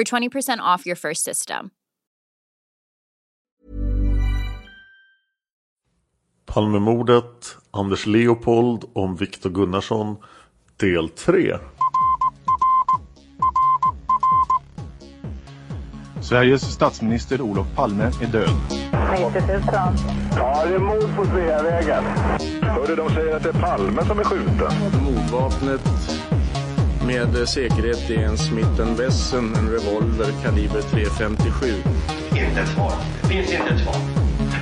for 20% off your first system. Palmemordet, Anders Leopold om Viktor Gunnarsson, del 3. Sveriges statsminister Olof Palme är död. 90 000. Ja, det är mord på Sveavägen. Hörde de säger att det är Palme som är skjuten. Mordvapnet med säkerhet är en Smith Wesson, en revolver kaliber .357. Inte ett svar. Det finns inte ett svar.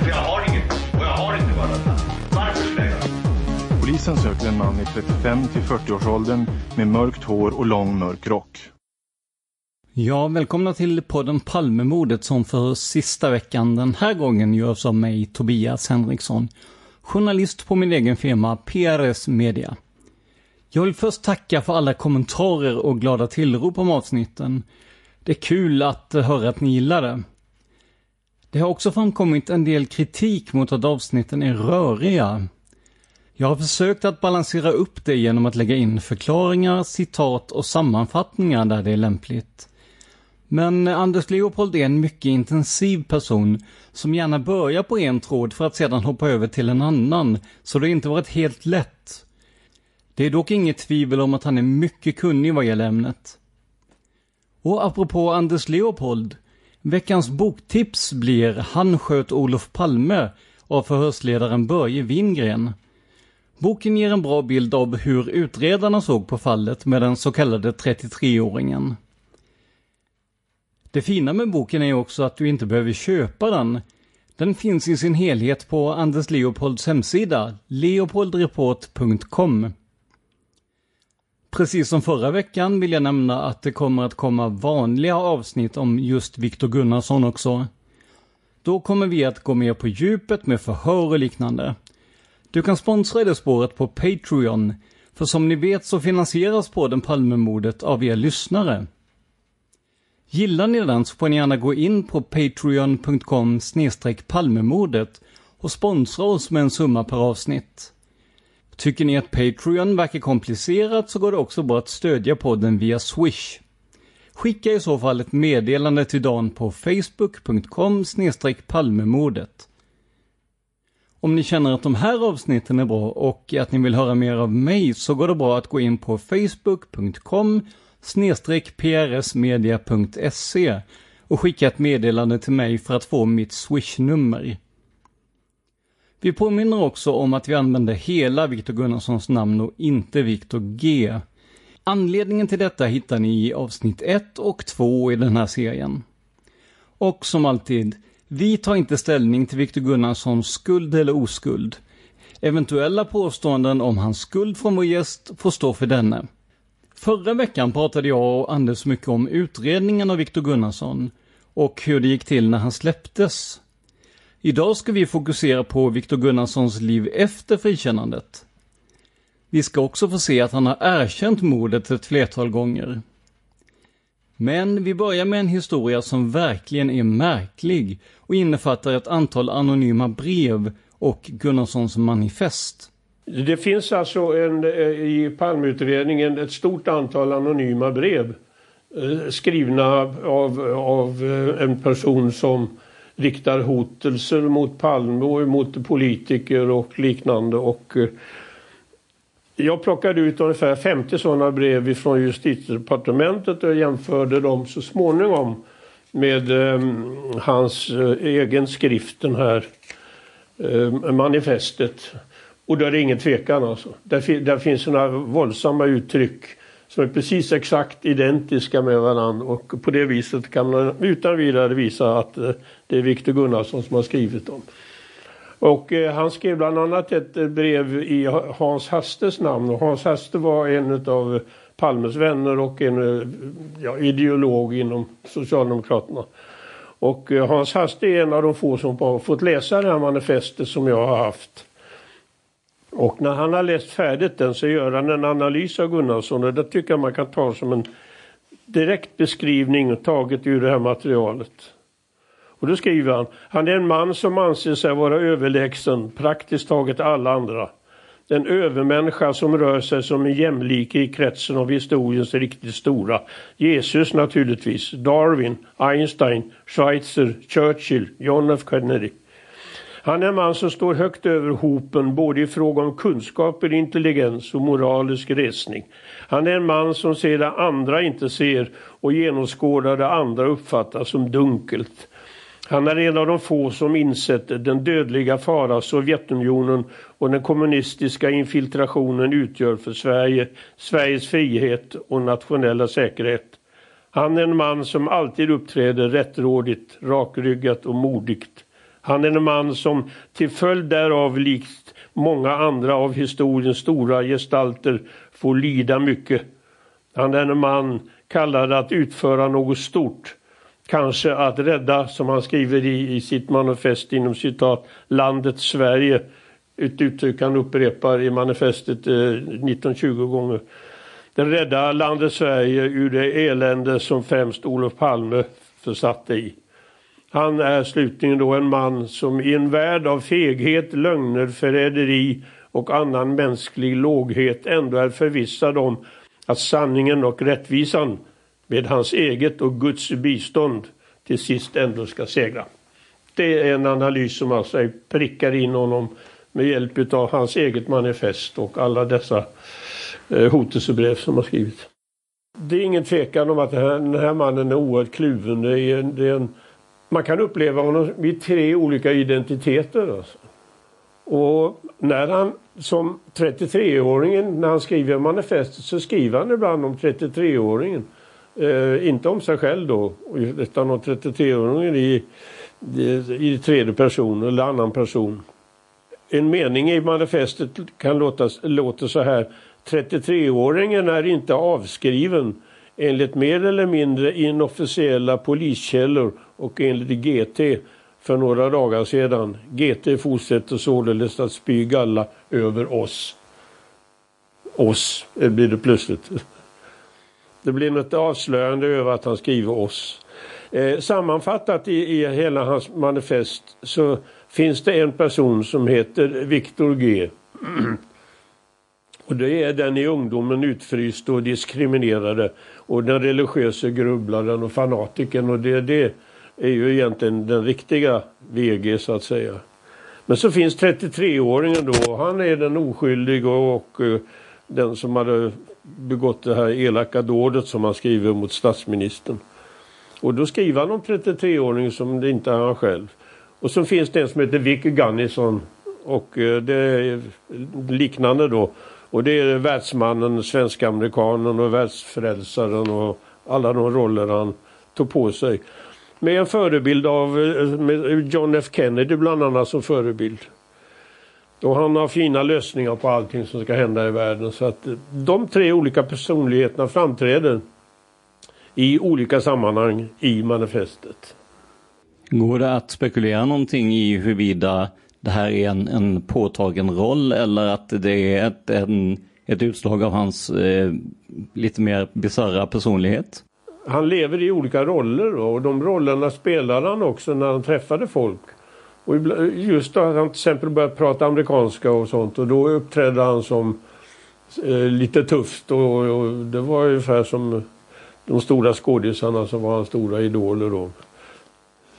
För jag har inget. Och jag har inte varit Varför skulle jag göra Polisen söker en man i 35 till 40-årsåldern med mörkt hår och lång mörk rock. Ja, välkomna till podden Palmemordet som för sista veckan den här gången görs av mig, Tobias Henriksson, journalist på min egen firma PRS Media. Jag vill först tacka för alla kommentarer och glada tillrop om avsnitten. Det är kul att höra att ni gillar det. Det har också framkommit en del kritik mot att avsnitten är röriga. Jag har försökt att balansera upp det genom att lägga in förklaringar, citat och sammanfattningar där det är lämpligt. Men Anders Leopold är en mycket intensiv person som gärna börjar på en tråd för att sedan hoppa över till en annan, så det har inte varit helt lätt. Det är dock inget tvivel om att han är mycket kunnig vad gäller ämnet. Och apropå Anders Leopold, veckans boktips blir Han sköt Olof Palme av förhörsledaren Börje Wingren. Boken ger en bra bild av hur utredarna såg på fallet med den så kallade 33-åringen. Det fina med boken är också att du inte behöver köpa den. Den finns i sin helhet på Anders Leopolds hemsida, leopoldreport.com. Precis som förra veckan vill jag nämna att det kommer att komma vanliga avsnitt om just Viktor Gunnarsson också. Då kommer vi att gå mer på djupet med förhör och liknande. Du kan sponsra det spåret på Patreon, för som ni vet så finansieras podden Palmemordet av er lyssnare. Gillar ni den så får ni gärna gå in på patreon.com palmemordet och sponsra oss med en summa per avsnitt. Tycker ni att Patreon verkar komplicerat så går det också bra att stödja podden via Swish. Skicka i så fall ett meddelande till Dan på facebook.com palmemordet. Om ni känner att de här avsnitten är bra och att ni vill höra mer av mig så går det bra att gå in på facebook.com prsmedia.se och skicka ett meddelande till mig för att få mitt Swishnummer. Vi påminner också om att vi använder hela Viktor Gunnarssons namn och inte Viktor G. Anledningen till detta hittar ni i avsnitt 1 och 2 i den här serien. Och som alltid, vi tar inte ställning till Viktor Gunnarssons skuld eller oskuld. Eventuella påståenden om hans skuld från vår gäst får stå för denne. Förra veckan pratade jag och Anders mycket om utredningen av Viktor Gunnarsson och hur det gick till när han släpptes. Idag ska vi fokusera på Viktor Gunnarssons liv efter frikännandet. Vi ska också få se att han har erkänt mordet ett flertal gånger. Men vi börjar med en historia som verkligen är märklig och innefattar ett antal anonyma brev och Gunnarssons manifest. Det finns alltså en, eh, i Palmeutredningen ett stort antal anonyma brev eh, skrivna av, av eh, en person som riktar hotelser mot Palme och mot politiker och liknande. Och eh, jag plockade ut ungefär 50 sådana brev från justitiedepartementet och jämförde dem så småningom med eh, hans eh, egen skrift, den här eh, manifestet. Och då är det ingen tvekan alltså. Där, där finns sådana våldsamma uttryck som är precis exakt identiska med varandra och på det viset kan man utan vidare visa att eh, det är Viktor Gunnarsson som har skrivit dem. Och eh, han skrev bland annat ett eh, brev i Hans Hastes namn och Hans Haste var en av Palmes vänner och en eh, ja, ideolog inom Socialdemokraterna. Och eh, Hans Haste är en av de få som har fått läsa det här manifestet som jag har haft. Och när han har läst färdigt den så gör han en analys av Gunnarsson och det tycker jag man kan ta som en direkt beskrivning taget ur det här materialet. Och då skriver han, han är en man som anser sig vara överlägsen praktiskt taget alla andra. Den övermänniska som rör sig som en jämlike i kretsen av historiens riktigt stora. Jesus naturligtvis, Darwin, Einstein, Schweitzer, Churchill, John F Kennedy. Han är en man som står högt över hopen både i fråga om kunskaper, intelligens och moralisk resning. Han är en man som ser det andra inte ser och genomskådar det andra uppfattar som dunkelt. Han är en av de få som insett den dödliga fara Sovjetunionen och den kommunistiska infiltrationen utgör för Sverige, Sveriges frihet och nationella säkerhet. Han är en man som alltid uppträder rättrådigt, rakryggat och modigt. Han är en man som till följd därav likt många andra av historiens stora gestalter får lida mycket. Han är en man kallad att utföra något stort kanske att rädda, som han skriver i, i sitt manifest inom citat, landet Sverige. Ett uttryck han upprepar i manifestet eh, 19-20 gånger. Den rädda landet Sverige ur det elände som främst Olof Palme försatte i. Han är slutligen då en man som i en värld av feghet, lögner, förräderi och annan mänsklig låghet ändå är förvissad om att sanningen och rättvisan med hans eget och Guds bistånd till sist ändå ska segra. Det är en analys som alltså prickar in honom med hjälp av hans eget manifest och alla dessa eh, hotelsebrev som har skrivits. Det är ingen tvekan om att den här, mannen är oerhört kluven. Det är, det är en, man kan uppleva honom vid tre olika identiteter. Alltså. Och när han som 33-åringen, när han skriver manifestet så skriver han ibland om 33-åringen. Eh, inte om sig själv då, utan om 33-åringen i, i, i tredje person eller annan person. En mening i manifestet kan låta, låter så här. 33-åringen är inte avskriven enligt mer eller mindre inofficiella poliskällor och enligt GT för några dagar sedan. GT fortsätter således att spy galla över oss. Oss eh, blir det plötsligt. Det blir något avslöjande över att han skriver oss. Eh, sammanfattat i, i hela hans manifest så finns det en person som heter Viktor G. Och det är den i ungdomen utfryst och diskriminerade och den religiösa grubblaren och fanatiken och det, det är ju egentligen den riktiga VG så att säga. Men så finns 33-åringen då, han är den oskyldiga och, och eh, den som hade begått det här elaka dådet som han skriver mot statsministern. Och då skriver han om 33-åringen som det inte är han själv. Och så finns det en som heter Vicky Gunnison och eh, det är liknande då. Och det är världsmannen, svenska amerikanen och världsfrälsaren och alla de roller han tog på sig. Med en förebild av eh, med John F Kennedy bland annat som förebild. Och han har fina lösningar på allting som ska hända i världen. Så att eh, de tre olika personligheterna framträder i olika sammanhang i manifestet. Går det att spekulera någonting i huruvida det här är en, en påtagen roll eller att det är ett, en, ett utslag av hans eh, lite mer bisarra personlighet? Han lever i olika roller och de rollerna spelade han också när han träffade folk. Och just då han till exempel började prata amerikanska och sånt och då uppträdde han som eh, lite tufft och, och, det var ungefär som de stora skådisarna som var hans stora idoler då.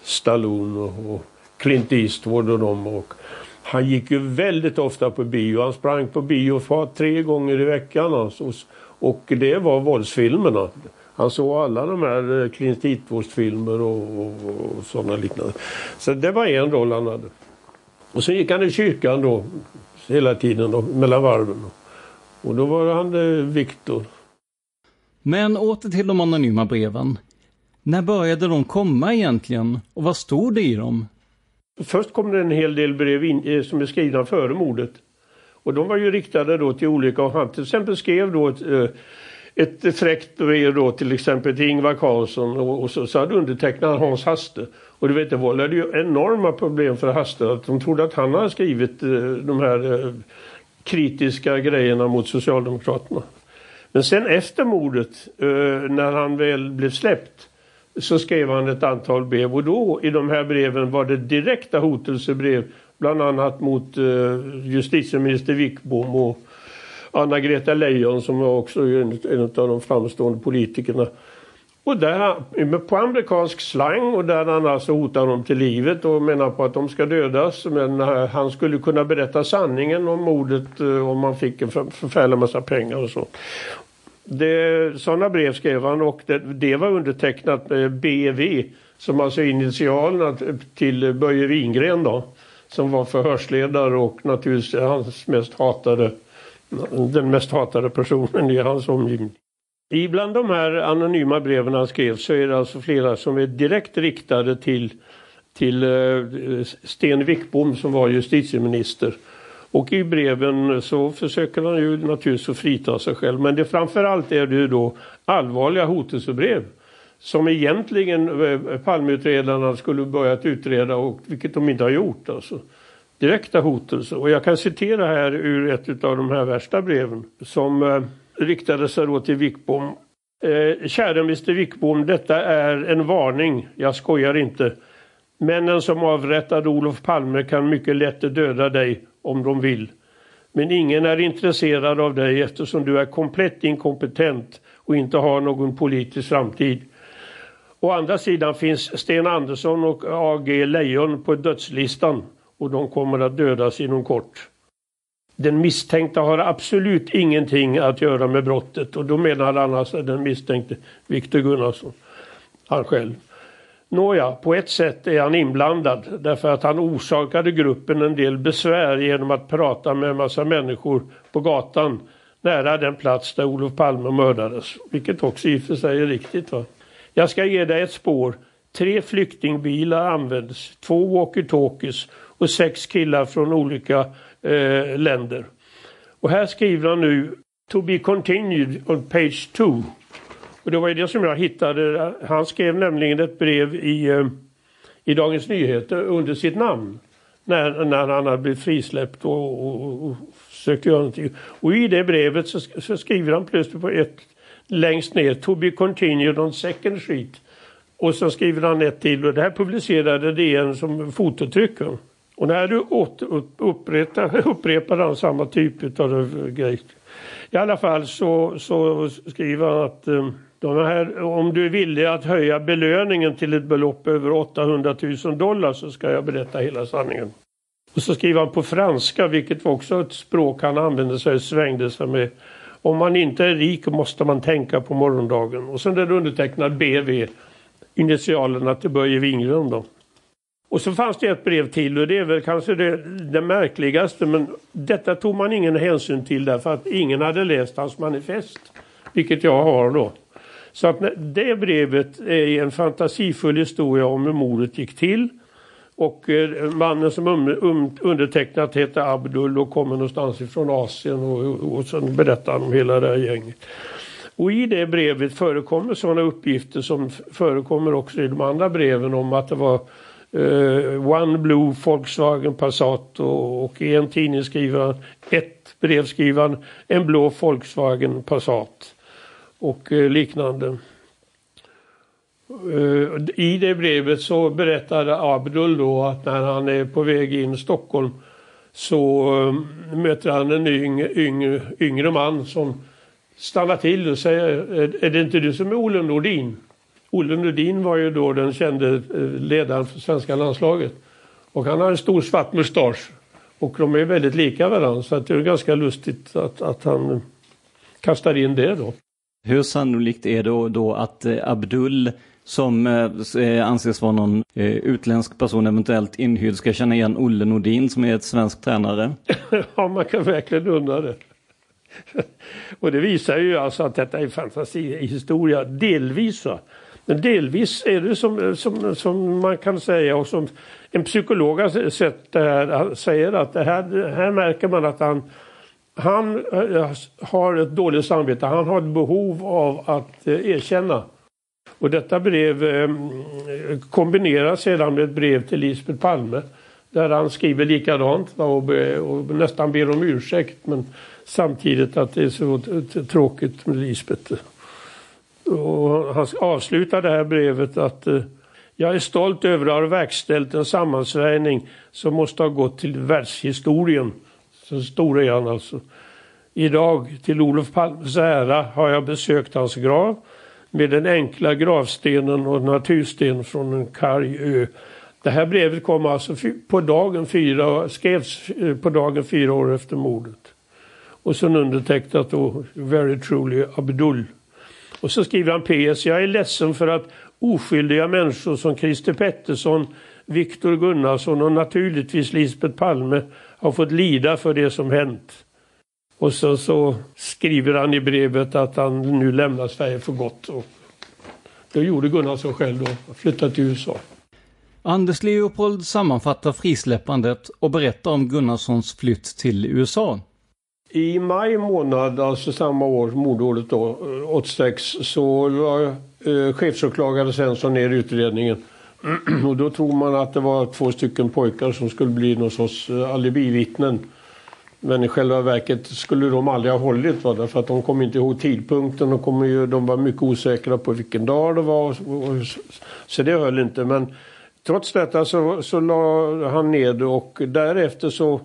Stallone och, och Clint Eastwood och dem. Och han gick ju väldigt ofta på bio. Han sprang på bio för tre gånger i veckan. Alltså. Och det var våldsfilmerna. Han såg alla de här eh, Clint Eastwood-filmer och, och, och sådana liknande. Så det var en roll han hade. Och sen gick han i kyrkan då hela tiden då, mellan varven. Och då var han eh, Viktor. Men åter till de anonyma breven. När började de komma egentligen? Och vad stod det i dem? Först kom det en hel del brev in, eh, som är skrivna före mordet. Och de var ju riktade då till olika, och han till exempel skrev då ett, eh, ett fräckt brev då till exempel till Ingvar Carlsson och, och så, så hade undertecknat Hans Haste. Och du vet det vållade ju enorma problem för Haste att de trodde att han hade skrivit eh, de här kritiska grejerna mot Socialdemokraterna. Men sen efter mordet, när han väl blev släppt, så skrev han ett antal brev och då i de här breven var det direkta hotelsebrev bland annat mot eh, justitieminister Wickbom och Anna-Greta Leijon som var också en, en av de framstående politikerna. Och där, på amerikansk slang och där han alltså hotar dem till livet och menar på att de ska dödas. Men eh, han skulle kunna berätta sanningen om mordet eh, om man fick en förfärlig massa pengar och så. Det, sådana brev skrev han och det, det var undertecknat eh, med BV som alltså initialerna eh, till Börje Wingren då. Som var förhörsledare och naturligtvis hans mest hatade, den mest hatade personen i hans omgivning. Ibland de här anonyma breven han skrev så är det alltså flera som är direkt riktade till, till eh, Sten Wickbom som var justitieminister. Och i breven så försöker han ju naturligtvis att frita sig själv. Men det framförallt är det ju då allvarliga hotelsebrev. Som egentligen palmutredarna Palmeutredarna skulle börjat utreda och vilket de inte har gjort alltså. Direkta hotelser. Och jag kan citera här ur ett av de här värsta breven. Som eh, riktade sig då till Wickbom. Eh, kära Mr Wickbom, detta är en varning. Jag skojar inte. Männen som avrättade Olof Palme kan mycket lätt döda dig om de vill. Men ingen är intresserad av dig eftersom du är komplett inkompetent och inte har någon politisk framtid. Å andra sidan finns Sten Andersson och AG Leijon på dödslistan och de kommer att dödas inom kort. Den misstänkta har absolut ingenting att göra med brottet och då menar han alltså den misstänkte Viktor Gunnarsson, han själv. Nåja, på ett sätt är han inblandad därför att han orsakade gruppen en del besvär genom att prata med en massa människor på gatan nära den plats där Olof Palme mördades. Vilket också i och för sig är riktigt. Va? Jag ska ge dig ett spår. Tre flyktingbilar användes, två walkie-talkies och sex killar från olika eh, länder. Och här skriver han nu To be continued on page 2. Och det var ju det som jag hittade. Han skrev nämligen ett brev i, eh, i Dagens Nyheter under sitt namn. När, när han hade blivit frisläppt och, och, och sökte göra någonting. Och i det brevet så, så skriver han plötsligt på ett längst ner To be continued on second sheet. Och så skriver han ett till och det här publicerade DN som fototryck. Och när du upprepar, upprepar han samma typ av eh, grej. I alla fall så, så skriver han att eh, här, om du är villig att höja belöningen till ett belopp över 800 000 dollar så ska jag berätta hela sanningen. Och så skriver han på franska, vilket var också ett språk han använde sig av, svängde sig med. Om man inte är rik måste man tänka på morgondagen. Och sen är det undertecknat BV, initialerna till Börje Wingren då. Och så fanns det ett brev till och det är väl kanske det, det märkligaste men detta tog man ingen hänsyn till därför att ingen hade läst hans manifest. Vilket jag har då. Så att det brevet är en fantasifull historia om hur mordet gick till. Och eh, mannen som um, um, undertecknat heter Abdul och kommer någonstans ifrån Asien och, och sen berättar han om hela det här gänget. Och i det brevet förekommer sådana uppgifter som förekommer också i de andra breven om att det var uh, One Blue Volkswagen Passat och, och i en tidning skriver han, ett brev skriver han, en blå Volkswagen Passat och eh, liknande. Eh, I det brevet så berättade Abdul då att när han är på väg in i Stockholm så eh, möter han en yng, yng, yngre man som stannar till och säger är det inte du som är Olle Nordin? Olle Nordin var ju då den kände ledaren för svenska landslaget. Och han har en stor svart mustasch. Och de är väldigt lika varandra så att det är ganska lustigt att, att han kastar in det då. Hur sannolikt är det då att eh, Abdul som eh, eh, anses vara någon utländsk person, eventuellt inhyrd, ska känna igen Olle Nordin som är ett svensk tränare? ja, man kan verkligen undra det. och det visar ju alltså att detta är fantasihistoria, delvis. Men delvis är det som, som, som man kan säga och som en psykolog har sett det här, säger att det här, här märker man att han han eh, har ett dåligt samvete. Han har ett behov av att eh, erkänna och detta brev eh, kombineras sedan med ett brev till Lisbeth Palme där han skriver likadant och, och nästan ber om ursäkt men samtidigt att det är så tråkigt med Lisbeth. Och han avslutar det här brevet att jag är stolt över att ha verkställt en sammansvärjning som måste ha gått till världshistorien. Så stor är han alltså. Idag till Olof Palmes ära har jag besökt hans grav med den enkla gravstenen och natursten från en karg ö. Det här brevet kom alltså på dagen fyra, skrevs eh, på dagen fyra år efter mordet. Och sen undertecknat då Very truly Abdul. Och så skriver han PS. Jag är ledsen för att oskyldiga människor som Christer Pettersson, Viktor Gunnarsson och naturligtvis Lisbeth Palme har fått lida för det som hänt. Och så, så skriver han i brevet att han nu lämnar Sverige för gott. Och det gjorde Gunnarsson själv då, flyttade till USA. Anders Leopold sammanfattar frisläppandet och berättar om Gunnarssons flytt till USA. I maj månad, alltså samma år, mordåret då, 86, så var eh, chefsåklagare Svensson ner i utredningen. och då tror man att det var två stycken pojkar som skulle bli någon sorts eh, alibivittnen. Men i själva verket skulle de aldrig ha hållit va? därför att de kom inte ihåg tidpunkten och kom ju, de var mycket osäkra på vilken dag det var. Så det höll inte men trots detta så, så la han ner det och därefter så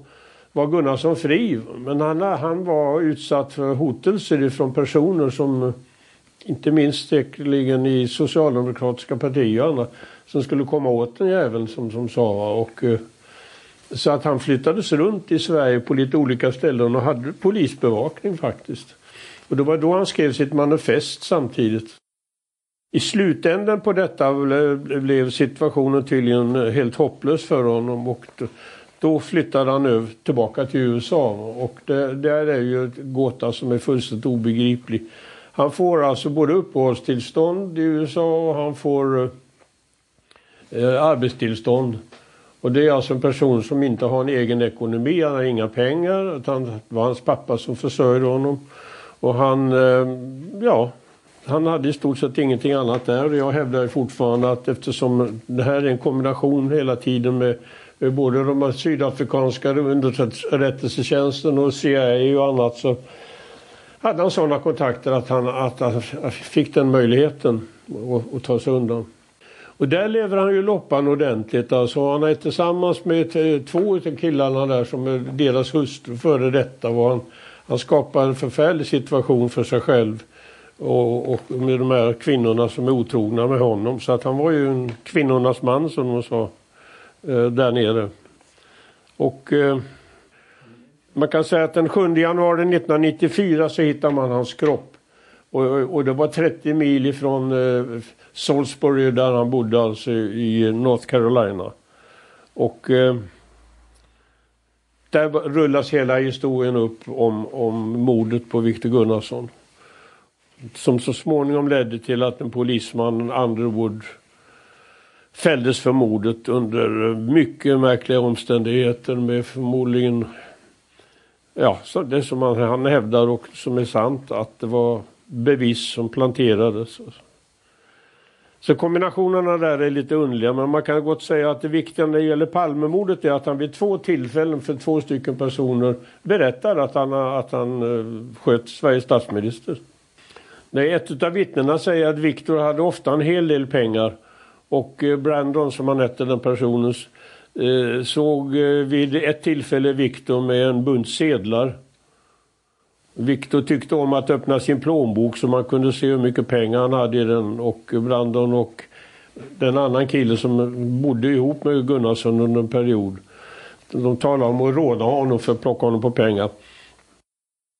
var Gunnarsson fri. Men han, han var utsatt för hotelser från personer som inte minst säkerligen i socialdemokratiska partier som skulle komma åt den jäveln som, som sa. Och, eh, så att han flyttades runt i Sverige på lite olika ställen och hade polisbevakning faktiskt. Och det var då han skrev sitt manifest samtidigt. I slutändan på detta blev situationen tydligen helt hopplös för honom och då flyttade han över tillbaka till USA och det, där är ju ett gåta som är fullständigt obegriplig. Han får alltså både uppehållstillstånd i USA och han får eh, eh, arbetstillstånd. Och det är alltså en person som inte har en egen ekonomi, han har inga pengar. Utan det var hans pappa som försörjde honom. Och han, eh, ja, han hade i stort sett ingenting annat där. Och jag hävdar fortfarande att eftersom det här är en kombination hela tiden med både de sydafrikanska underrättelsetjänsten och CIA och annat så hade han sådana kontakter att han, att han fick den möjligheten att ta sig undan. Och där lever han ju loppan ordentligt. Alltså han är tillsammans med två av killarna där som är deras hustru före detta. Och han, han skapar en förfärlig situation för sig själv. Och, och, med de här kvinnorna som är otrogna med honom. Så att han var ju en kvinnornas man som de sa. Eh, där nere. Och eh, man kan säga att den 7 januari 1994 så hittar man hans kropp. Och, och det var 30 mil ifrån eh, Salisbury där han bodde alltså i North Carolina. Och eh, där rullas hela historien upp om, om mordet på Victor Gunnarsson. Som så småningom ledde till att en polisman, Underwood, fälldes för mordet under mycket märkliga omständigheter med förmodligen Ja, det som han, han hävdar och som är sant att det var bevis som planterades. Så kombinationerna där är lite underliga men man kan gott säga att det viktiga när det gäller Palmemordet är att han vid två tillfällen för två stycken personer berättar att han, att han eh, sköt Sveriges statsminister. Nej, ett av vittnena säger att Viktor hade ofta en hel del pengar och eh, Brandon som han hette den personen eh, såg vid ett tillfälle Viktor med en bunt sedlar Viktor tyckte om att öppna sin plånbok så man kunde se hur mycket pengar han hade i den och Brandon och den annan kille som bodde ihop med Gunnarsson under en period. De talade om att råda honom för att plocka honom på pengar.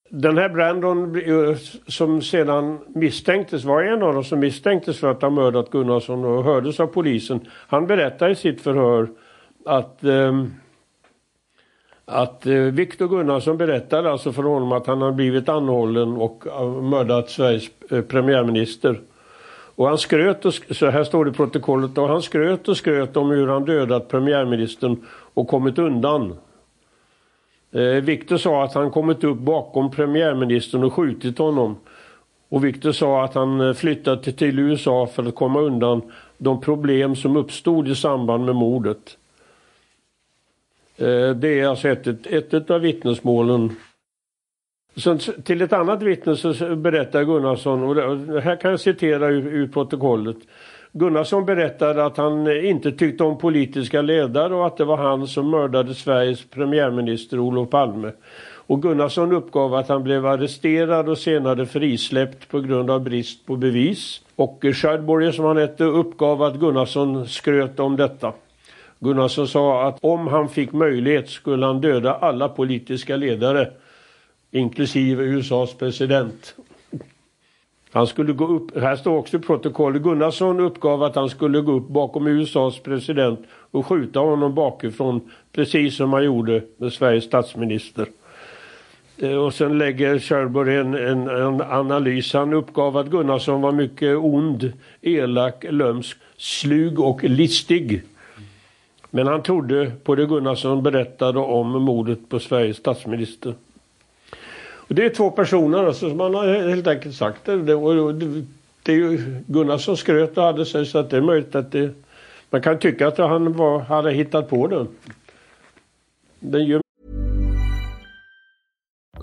Den här Brandon eh, som sedan misstänktes, var en av dem som misstänktes för att ha mördat Gunnarsson och hördes av polisen. Han berättade i sitt förhör att um, att eh, Viktor Gunnarsson berättade alltså för honom att han hade blivit anhållen och eh, mördat Sveriges eh, premiärminister. Och han skröt, och, så här står det i protokollet, och han skröt och skröt om hur han dödat premiärministern och kommit undan. Eh, Viktor sa att han kommit upp bakom premiärministern och skjutit honom. Och Viktor sa att han eh, flyttat till USA för att komma undan de problem som uppstod i samband med mordet. Eh, det är alltså ett, ett, ett av vittnesmålen. Sen till ett annat vittne så berättar Gunnarsson, och det här kan jag citera ur, ur protokollet. Gunnarsson berättade att han eh, inte tyckte om politiska ledare och att det var han som mördade Sveriges premiärminister Olof Palme. Och Gunnarsson uppgav att han blev arresterad och senare frisläppt på grund av brist på bevis. Och Scheidborger som han hette uppgav att Gunnarsson skröt om detta. Gunnarsson sa att om han fick möjlighet skulle han döda alla politiska ledare inklusive USAs president. Han skulle gå upp, här står också i protokollet, Gunnarsson uppgav att han skulle gå upp bakom USAs president och skjuta honom bakifrån precis som han gjorde med Sveriges statsminister. Eh, och sen lägger Sherborg en, en, en, analys. Han uppgav att Gunnarsson var mycket ond, elak, lömsk, slug och listig. Men han trodde på det Gunnarsson berättade om mordet på Sveriges statsminister. Och det är två personer alltså, som man har helt enkelt sagt det. det, det, det är ju Gunnarsson skröt och hade sig så att det är möjligt att det... Man kan tycka att han var, hade hittat på den. Den gör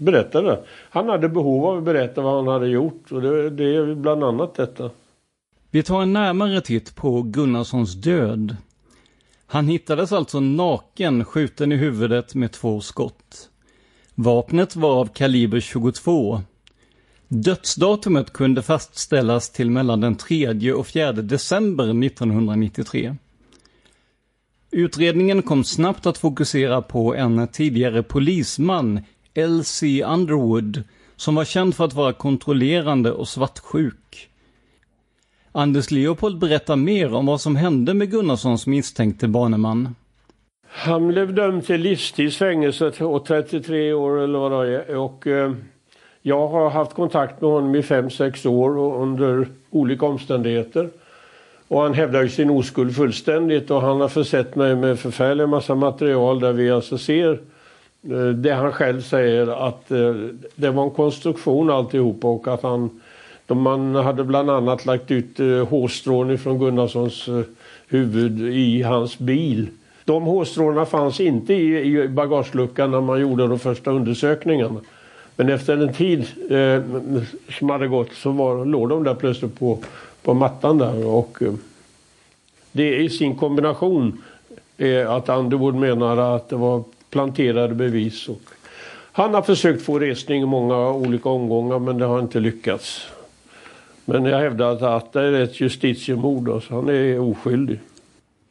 berättade. Han hade behov av att berätta vad han hade gjort och det, det är bland annat detta. Vi tar en närmare titt på Gunnarssons död. Han hittades alltså naken, skjuten i huvudet med två skott. Vapnet var av kaliber 22. Dödsdatumet kunde fastställas till mellan den 3 och 4 december 1993. Utredningen kom snabbt att fokusera på en tidigare polisman L.C. Underwood, som var känd för att vara kontrollerande och svartsjuk. Anders Leopold berättar mer om vad som hände med Gunnarssons misstänkte baneman. Han blev dömd till livstidsfängelse och 33 år eller vad det är. Och, eh, Jag har haft kontakt med honom i fem sex år och under olika omständigheter. Och han hävdar ju sin oskuld fullständigt och han har försett mig med förfärlig massa material där vi alltså ser Eh, det han själv säger att eh, det var en konstruktion alltihopa och att han man hade bland annat lagt ut eh, hårstrån från Gunnarssons huvud i hans bil. De hårstråna fanns inte i bagageluckan när man gjorde de första undersökningarna. Men efter en tid eh, som hade gått så var, låg de där plötsligt på, på mattan där. Och, eh, det är i sin kombination eh, att Underwood menar att det var planterade bevis. Och han har försökt få resning i många olika omgångar men det har inte lyckats. Men jag hävdar att, det är ett justitiemord, så han är oskyldig.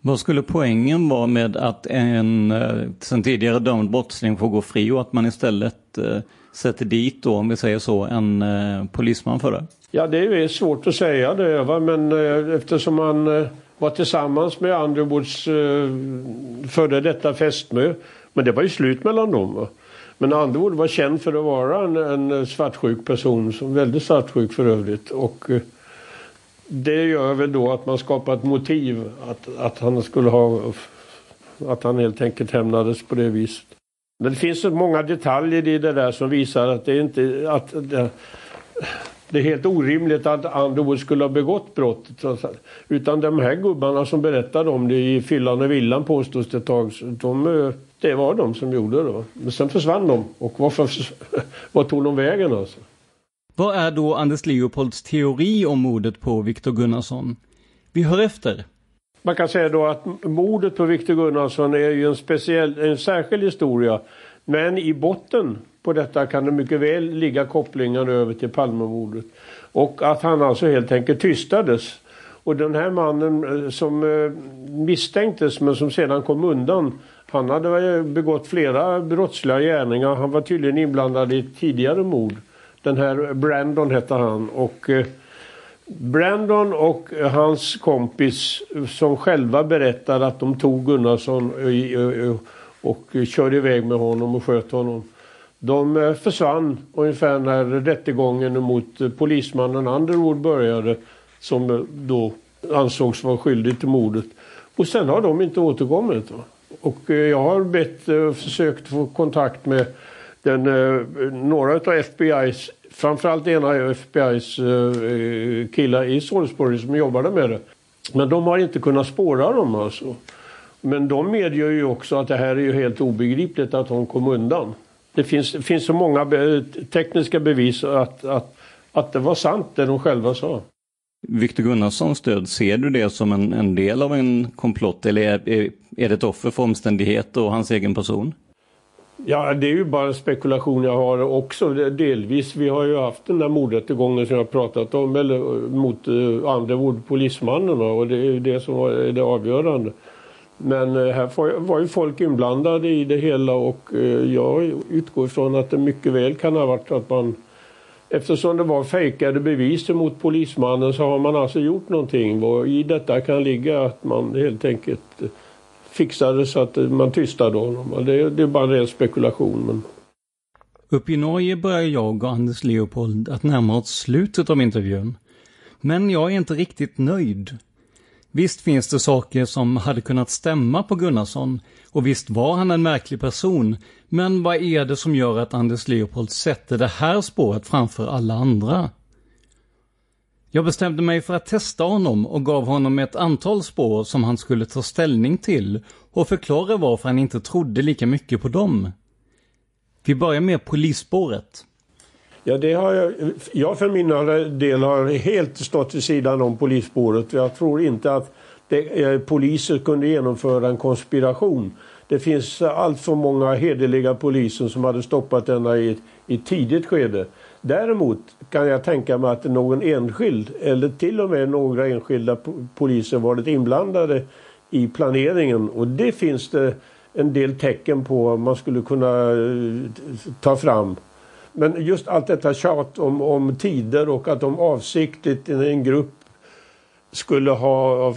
Vad skulle poängen vara med att en eh, sen tidigare dömd brottsling får gå fri och att man istället eh, sätter dit då, om vi säger så, en eh, polisman för det? Ja, det är svårt att säga det, va? men eh, eftersom han eh, var tillsammans med Underwoods eh, före detta fästmö, men det var ju slut mellan dem. Va? Men Underwood var känd för att vara en, en svartsjuk person, som väldigt svartsjuk för övrigt. Och, eh, det gör väl då att man skapar ett motiv att, att han skulle ha att han helt enkelt hämnades på det viset. Men det finns så många detaljer i det där som visar att det inte att det, det är helt orimligt att Underwood skulle ha begått brottet. Utan de här gubbarna som berättade om det i fyllan och villan påstås det ett tag. De, det var de som gjorde det. Men sen försvann de. Och varför, vad tog de vägen alltså? Vad är då Anders Leopolds teori om mordet på Viktor Gunnarsson? Vi hör efter. Man kan säga då att mordet på Viktor Gunnarsson är ju en speciell, en särskild historia. Men i botten på detta kan det mycket väl ligga kopplingar över till Palmemordet. Och att han alltså helt enkelt tystades. Och den här mannen eh, som eh, misstänktes men som sedan kom undan. Han hade eh, begått flera brottsliga gärningar. Han var tydligen inblandad i ett tidigare mord. Den här Brandon hette han. Och Brandon och hans kompis som själva berättade att de tog Gunnarsson och körde iväg med honom och sköt honom. De eh, försvann ungefär när rättegången mot eh, polismannen Underwood började som eh, då ansågs vara skyldig till mordet. Och sen har de inte återkommit. Och jag har bett, försökt få kontakt med den, några av FBI's framförallt ena FBI's killar i Salisbury som jobbade med det. Men de har inte kunnat spåra dem alltså. Men de medger ju också att det här är ju helt obegripligt att de kom undan. Det finns, det finns så många be tekniska bevis att, att, att det var sant det de själva sa. Viktor Gunnarssons död, ser du det som en, en del av en komplott eller är, är, är det ett offer för omständigheter och hans egen person? Ja, det är ju bara spekulation jag har också delvis. Vi har ju haft den där mordrättegången som jag pratat om eller, mot uh, Underwood, polismannen och det är ju det som var det avgörande. Men eh, här var ju folk inblandade i det hela och eh, jag utgår ifrån att det mycket väl kan ha varit att man Eftersom det var fejkade bevis mot polismannen så har man alltså gjort någonting och i detta kan ligga att man helt enkelt eh, fixade så att man tystade honom. Det, det är bara en ren spekulation. Men... Uppe i Norge börjar jag och Anders Leopold att närma oss slutet av intervjun. Men jag är inte riktigt nöjd. Visst finns det saker som hade kunnat stämma på Gunnarsson och visst var han en märklig person. Men vad är det som gör att Anders Leopold sätter det här spåret framför alla andra? Jag bestämde mig för att testa honom och gav honom ett antal spår som han skulle ta ställning till och förklara varför han inte trodde lika mycket på dem. Vi börjar med polisspåret. Ja, det har jag, jag för min del har helt stått vid sidan om polisspåret. Jag tror inte att det, eh, poliser kunde genomföra en konspiration. Det finns allt för många hederliga poliser som hade stoppat denna i, i ett tidigt skede. Däremot kan jag tänka mig att någon enskild eller till och med några enskilda poliser varit inblandade i planeringen och det finns det en del tecken på man skulle kunna eh, ta fram. Men just allt detta tjat om, om tider och att de avsiktligt i en grupp skulle ha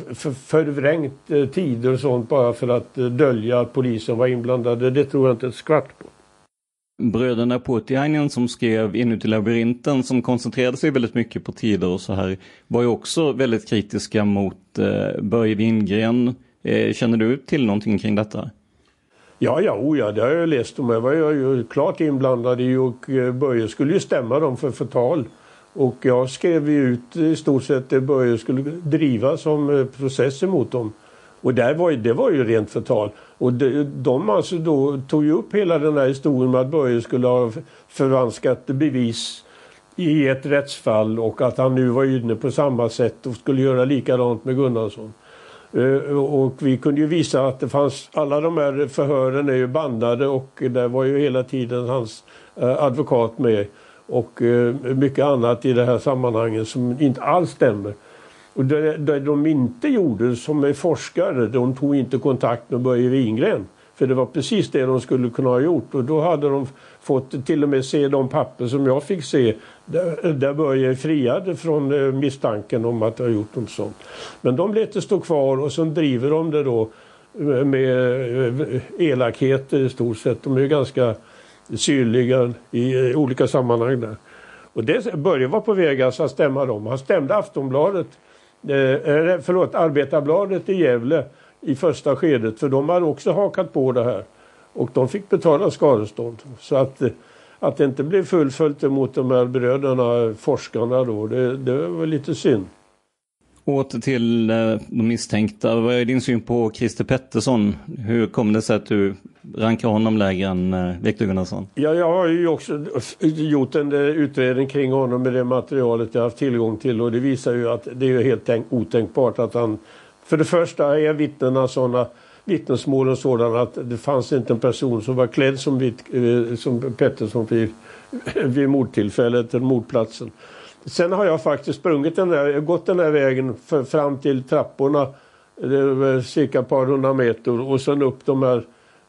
förvrängt eh, tider och sånt bara för att eh, dölja att polisen var inblandade. Det tror jag inte ett skvatt på. Bröderna Puutiainen som skrev Inuti labyrinten som koncentrerade sig väldigt mycket på tider och så här var ju också väldigt kritiska mot eh, Börje Wingren. Eh, känner du till någonting kring detta? Ja, ja, oh ja, det har jag läst om. Jag var ju klart inblandad i och eh, Börje skulle ju stämma dem för förtal. Och jag skrev ju ut i stort sett det Börje skulle driva som eh, process emot dem. Och där var, ju, det var ju rent förtal. Och de, de alltså då tog ju upp hela den här historien med att Börje skulle ha förvanskat bevis i ett rättsfall och att han nu var inne på samma sätt och skulle göra likadant med Gunnarsson. Eh, och vi kunde ju visa att det fanns, alla de här förhören är ju bandade och där var ju hela tiden hans eh, advokat med. Och eh, mycket annat i det här sammanhanget som inte alls stämmer. Och det, det de inte gjorde som är forskare, de tog inte kontakt med Börje Wingren. För det var precis det de skulle kunna ha gjort och då hade de fått till och med se de papper som jag fick se där, där Börje friade från eh, misstanken om att ha gjort något sånt. Men de lät det stå kvar och så driver de det då eh, med eh, elakheter i stort sett. De är ju ganska syrliga i olika sammanhang där. Och det, Börje var på väg alltså att stämma dem. Han stämde Aftonbladet eh, förlåt, Arbetarbladet i Gävle i första skedet för de hade också hakat på det här. Och de fick betala skadestånd. Så att, att det inte blev fullföljt mot de här bröderna, forskarna då, det, det var lite synd. Åter till eh, de misstänkta. Vad är din syn på Christer Pettersson? Hur kom det sig att du rankar honom lägre än eh, Viktor Gunnarsson? Ja, jag har ju också gjort en eh, utredning kring honom med det materialet jag har haft tillgång till och det visar ju att det är helt otänkbart att han... För det första är vittnena sådana vittnesmålen sådana att det fanns inte en person som var klädd som, vitt, eh, som Pettersson vid, vid mordtillfället, eller mordplatsen. Sen har jag faktiskt sprungit den där, gått den där vägen för, fram till trapporna. Det cirka ett par hundra meter och sen upp de här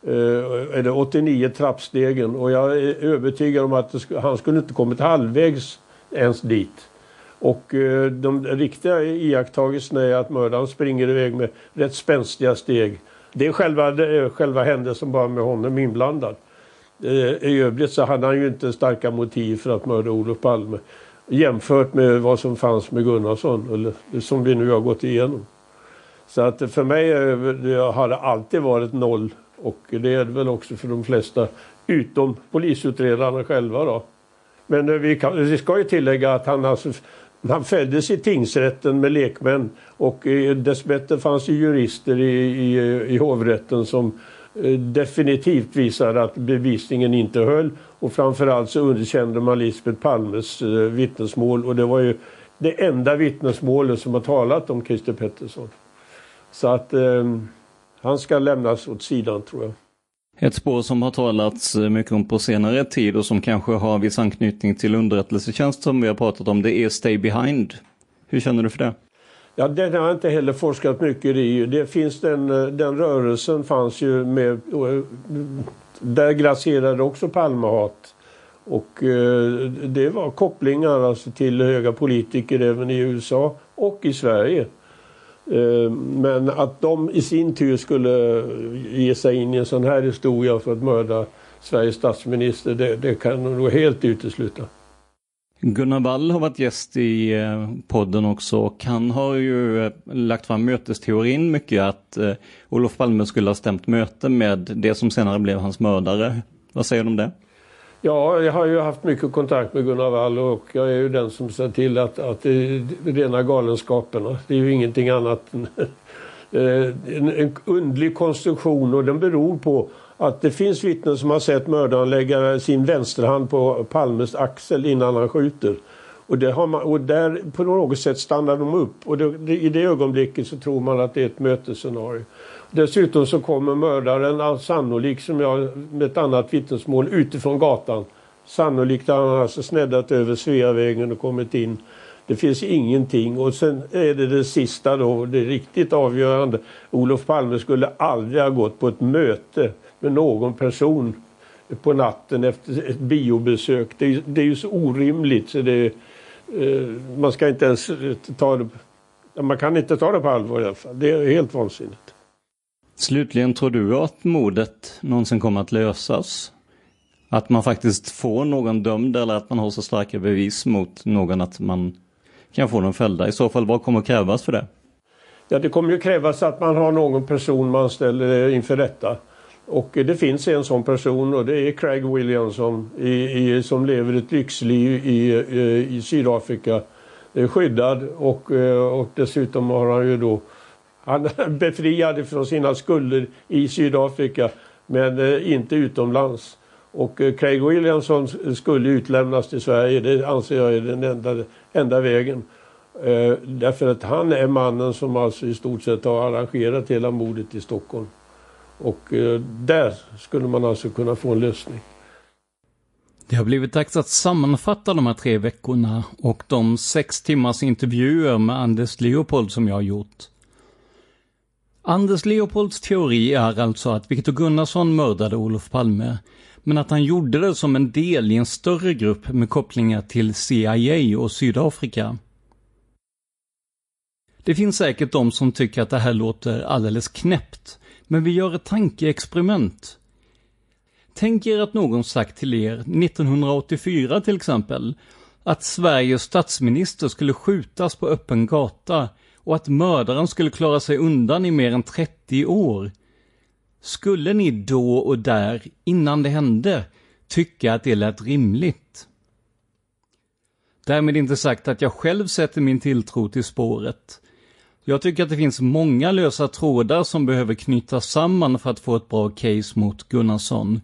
eh, är det 89 trappstegen och jag är övertygad om att sk han skulle inte kommit halvvägs ens dit. Och eh, de riktiga iakttagelserna är att mördaren springer iväg med rätt spänstiga steg. Det är själva, det är själva händelsen bara med honom inblandad. Eh, I övrigt så hade han ju inte starka motiv för att mörda Olof Palme jämfört med vad som fanns med Gunnarsson, eller som vi nu har gått igenom. Så att för mig det har det alltid varit noll och det är det väl också för de flesta utom polisutredarna själva då. Men eh, vi, kan, vi ska ju tillägga att han, alltså, han fälldes i tingsrätten med lekmän och eh, dessbättre fanns det jurister i, i, i hovrätten som Eh, definitivt visade att bevisningen inte höll och framförallt så underkände man Lisbeth Palmes eh, vittnesmål och det var ju det enda vittnesmålet som har talat om Christer Pettersson. Så att eh, han ska lämnas åt sidan tror jag. Ett spår som har talats eh, mycket om på senare tid och som kanske har viss anknytning till underrättelsetjänst som vi har pratat om, det är Stay Behind. Hur känner du för det? Ja, den har jag inte heller forskat mycket i. Det finns den, eh, den rörelsen fanns ju med... Eh, där grasserade också Palmehat. Och det var kopplingar alltså till höga politiker även i USA och i Sverige. Eh, men att de i sin tur skulle ge sig in i en sån här historia för att mörda Sveriges statsminister, det, det kan nog helt utesluta. Gunnar Wall har varit gäst i eh, podden också och han har ju eh, lagt fram mötesteorin mycket att Olof Palme skulle ha stämt möte med det som senare blev hans mördare. Vad säger du om det? Ja, jag har ju haft mycket kontakt med Gunnar Wall och jag är ju den som ser till att, att det är rena galenskaperna. Det är ju ingenting annat än eh, en, en undlig konstruktion och den beror på att det finns vittnen som har sett mördaren lägga sin vänsterhand på Palmes axel innan han skjuter. Och, det har man, och där på något sätt stannar de upp och det, i det ögonblicket så tror man att det är ett mötesscenario. Dessutom så kommer mördaren sannolikt, som jag med ett annat vittnesmål, utifrån gatan. Sannolikt har han alltså sneddat över Sveavägen och kommit in. Det finns ingenting och sen är det det sista då, det riktigt avgörande. Olof Palme skulle aldrig ha gått på ett möte med någon person på natten efter ett biobesök. Det är, det är ju så orimligt så det, eh, man ska inte ens ta det, man kan inte ta det på allvar i alla fall. Det är helt vansinnigt. Slutligen, tror du att mordet någonsin kommer att lösas? Att man faktiskt får någon dömd eller att man har så starka bevis mot någon att man kan få dem fällda. I så fall, vad kommer krävas för det? Ja, det kommer ju krävas att man har någon person man ställer eh, inför rätta. Och eh, det finns en sån person och det är Craig Williamson i, i, som lever ett lyxliv i, i, i Sydafrika. Skyddad och, och dessutom har han ju då han är befriad från sina skulder i Sydafrika men eh, inte utomlands. Och eh, Craig Williamson skulle utlämnas till Sverige, det anser jag är den enda, enda vägen. Eh, därför att han är mannen som alltså i stort sett har arrangerat hela mordet i Stockholm. Och eh, där skulle man alltså kunna få en lösning. Det har blivit dags att sammanfatta de här tre veckorna och de sex timmars intervjuer med Anders Leopold som jag har gjort. Anders Leopolds teori är alltså att Viktor Gunnarsson mördade Olof Palme, men att han gjorde det som en del i en större grupp med kopplingar till CIA och Sydafrika. Det finns säkert de som tycker att det här låter alldeles knäppt, men vi gör ett tankeexperiment. Tänk er att någon sagt till er 1984 till exempel, att Sveriges statsminister skulle skjutas på öppen gata och att mördaren skulle klara sig undan i mer än 30 år. Skulle ni då och där, innan det hände, tycka att det lät rimligt? Därmed inte sagt att jag själv sätter min tilltro till spåret. Jag tycker att det finns många lösa trådar som behöver knytas samman för att få ett bra case mot Gunnarsson.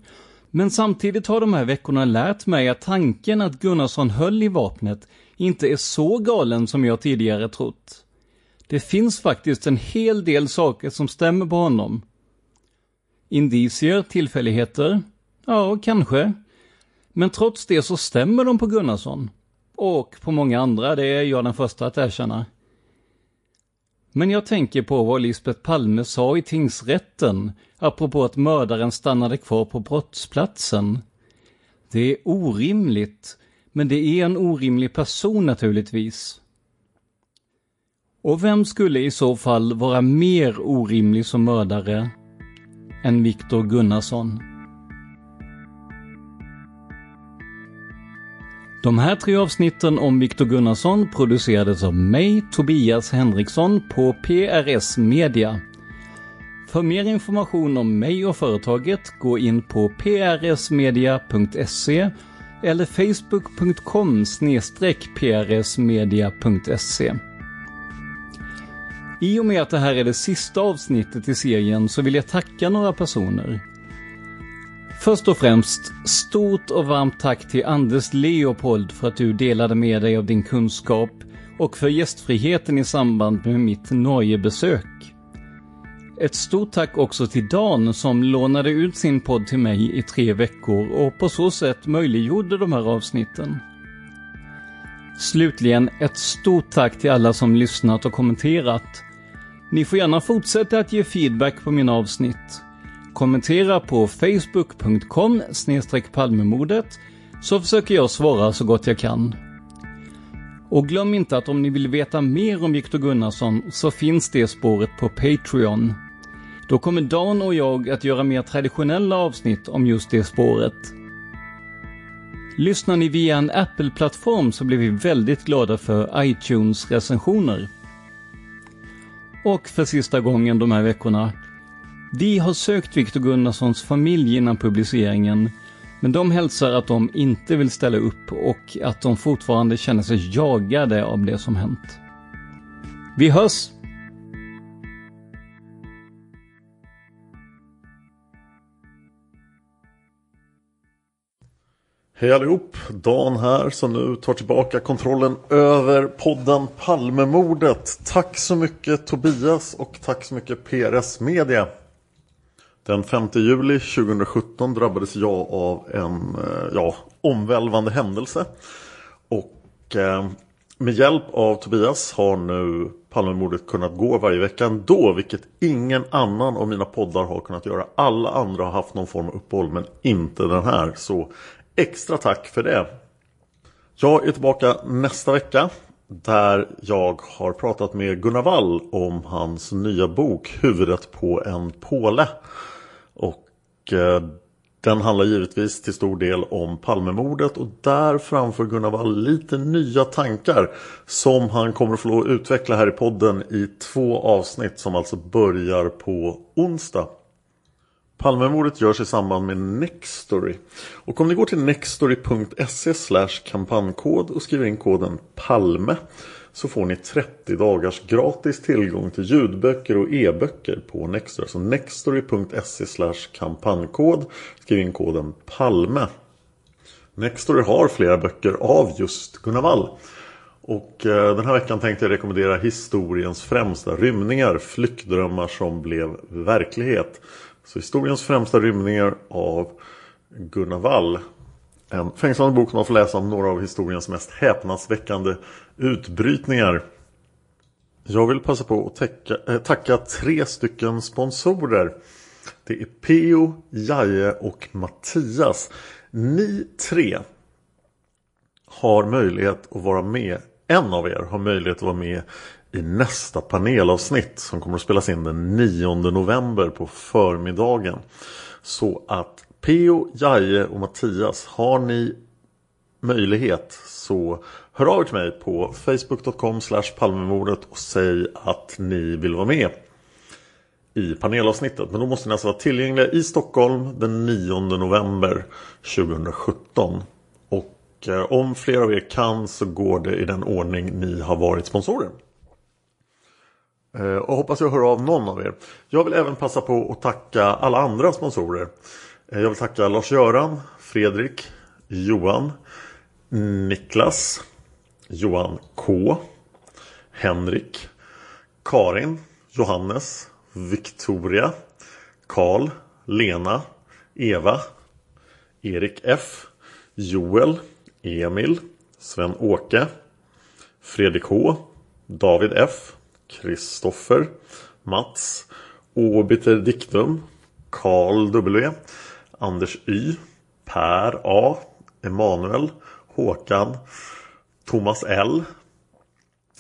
Men samtidigt har de här veckorna lärt mig att tanken att Gunnarsson höll i vapnet inte är så galen som jag tidigare trott. Det finns faktiskt en hel del saker som stämmer på honom. Indicier, tillfälligheter? Ja, kanske. Men trots det så stämmer de på Gunnarsson. Och på många andra, det är jag den första att erkänna. Men jag tänker på vad Lisbeth Palme sa i tingsrätten, apropå att mördaren stannade kvar på brottsplatsen. Det är orimligt, men det är en orimlig person naturligtvis. Och vem skulle i så fall vara mer orimlig som mördare än Viktor Gunnarsson? De här tre avsnitten om Viktor Gunnarsson producerades av mig, Tobias Henriksson, på PRS Media. För mer information om mig och företaget, gå in på prsmedia.se eller facebook.com prsmedia.se. I och med att det här är det sista avsnittet i serien så vill jag tacka några personer. Först och främst, stort och varmt tack till Anders Leopold för att du delade med dig av din kunskap och för gästfriheten i samband med mitt Norgebesök. Ett stort tack också till Dan som lånade ut sin podd till mig i tre veckor och på så sätt möjliggjorde de här avsnitten. Slutligen ett stort tack till alla som lyssnat och kommenterat. Ni får gärna fortsätta att ge feedback på mina avsnitt. Kommentera på facebook.com palmemordet så försöker jag svara så gott jag kan. Och glöm inte att om ni vill veta mer om Viktor Gunnarsson så finns det spåret på Patreon. Då kommer Dan och jag att göra mer traditionella avsnitt om just det spåret. Lyssnar ni via en Apple-plattform så blir vi väldigt glada för iTunes-recensioner. Och för sista gången de här veckorna. Vi har sökt Viktor Gunnarssons familj innan publiceringen, men de hälsar att de inte vill ställa upp och att de fortfarande känner sig jagade av det som hänt. Vi hörs! Hej allihop! Dan här som nu tar tillbaka kontrollen över podden Palmemordet. Tack så mycket Tobias och tack så mycket PRS Media. Den 5 juli 2017 drabbades jag av en eh, ja, omvälvande händelse. Och eh, med hjälp av Tobias har nu Palmemordet kunnat gå varje vecka ändå. Vilket ingen annan av mina poddar har kunnat göra. Alla andra har haft någon form av uppehåll men inte den här. Så extra tack för det. Jag är tillbaka nästa vecka. Där jag har pratat med Gunnar Wall om hans nya bok Huvudet på en påle. Och eh, Den handlar givetvis till stor del om Palmemordet och där framför Gunnar Wall lite nya tankar som han kommer att få utveckla här i podden i två avsnitt som alltså börjar på onsdag. Palmemordet görs i samband med Nextory. Och om ni går till nextory.se kampankod och skriver in koden PALME så får ni 30 dagars gratis tillgång till ljudböcker och e-böcker på Nextory. Alltså så nextory.se kampankod. Skriv in koden PALME. Nextory har flera böcker av just Gunnar Wall. Och eh, den här veckan tänkte jag rekommendera historiens främsta rymningar, flyktdrömmar som blev verklighet. Så historiens främsta rymningar av Gunnar Wall. En fängslande bok som man får läsa om några av historiens mest häpnadsväckande utbrytningar. Jag vill passa på att täcka, äh, tacka tre stycken sponsorer. Det är Peo, Jaje och Mattias. Ni tre har möjlighet att vara med. En av er har möjlighet att vara med i nästa panelavsnitt som kommer att spelas in den 9 november på förmiddagen. Så att Peo, Jaje och Mattias har ni möjlighet så hör av er till mig på facebook.com palmemordet och säg att ni vill vara med i panelavsnittet. Men då måste ni alltså vara tillgängliga i Stockholm den 9 november 2017. Och eh, om fler av er kan så går det i den ordning ni har varit sponsorer. Eh, och hoppas jag hör av någon av er. Jag vill även passa på att tacka alla andra sponsorer. Eh, jag vill tacka Lars-Göran, Fredrik, Johan, Niklas, Johan K, Henrik, Karin, Johannes, Victoria, Karl, Lena, Eva, Erik F, Joel, Emil, Sven-Åke, Fredrik H, David F, Kristoffer, Mats, Obiter Dictum, Karl W, Anders Y, Per A, Emanuel, Håkan, Thomas L,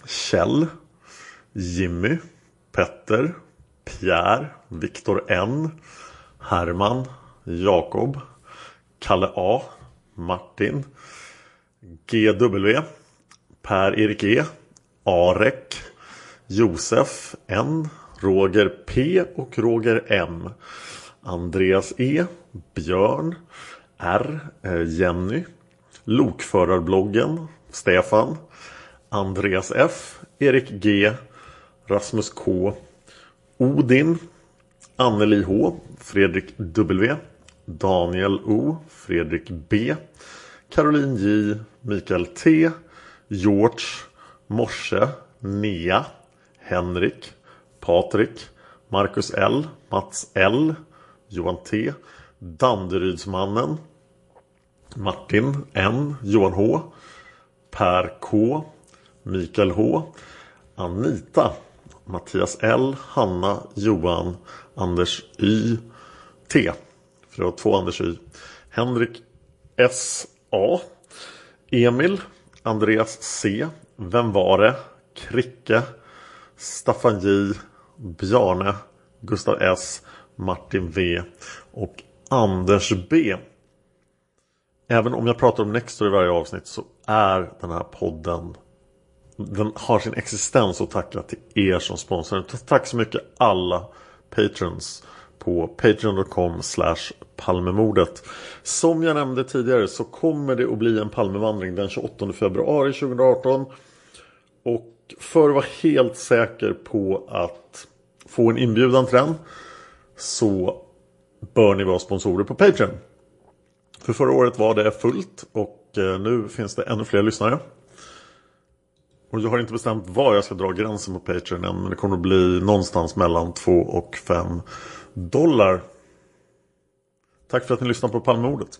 Kjell, Jimmy, Petter, Pierre, Viktor N, Herman, Jakob, Kalle A, Martin, GW, Per-Erik E, Arek, Josef N, Roger P och Roger M, Andreas E, Björn, R, eh, Jenny, Lokförarbloggen, Stefan, Andreas F, Erik G, Rasmus K, Odin, Anneli H, Fredrik W, Daniel O, Fredrik B, Caroline J, Mikael T, George, Morse, Nea, Henrik, Patrik, Marcus L, Mats L, Johan T, Danderydsmannen, Martin N, Johan H, Per K, Mikael H, Anita, Mattias L, Hanna, Johan, Anders Y, T. För det var två Anders Y. Henrik S, A, Emil, Andreas C, Vem var det? Kricke, Staffan J, Bjarne, Gustav S, Martin V och Anders B. Även om jag pratar om Nextor i varje avsnitt så är den här podden Den har sin existens att tacka till er som sponsrar. Tack så mycket alla patrons på patreon.com palmemordet. Som jag nämnde tidigare så kommer det att bli en Palmevandring den 28 februari 2018. Och för att vara helt säker på att få en inbjudan till den så bör ni vara sponsorer på Patreon. För förra året var det fullt och eh, nu finns det ännu fler lyssnare. Och jag har inte bestämt var jag ska dra gränsen på Patreon än men det kommer att bli någonstans mellan 2 och 5 dollar. Tack för att ni lyssnar på Palmemordet.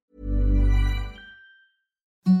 thank you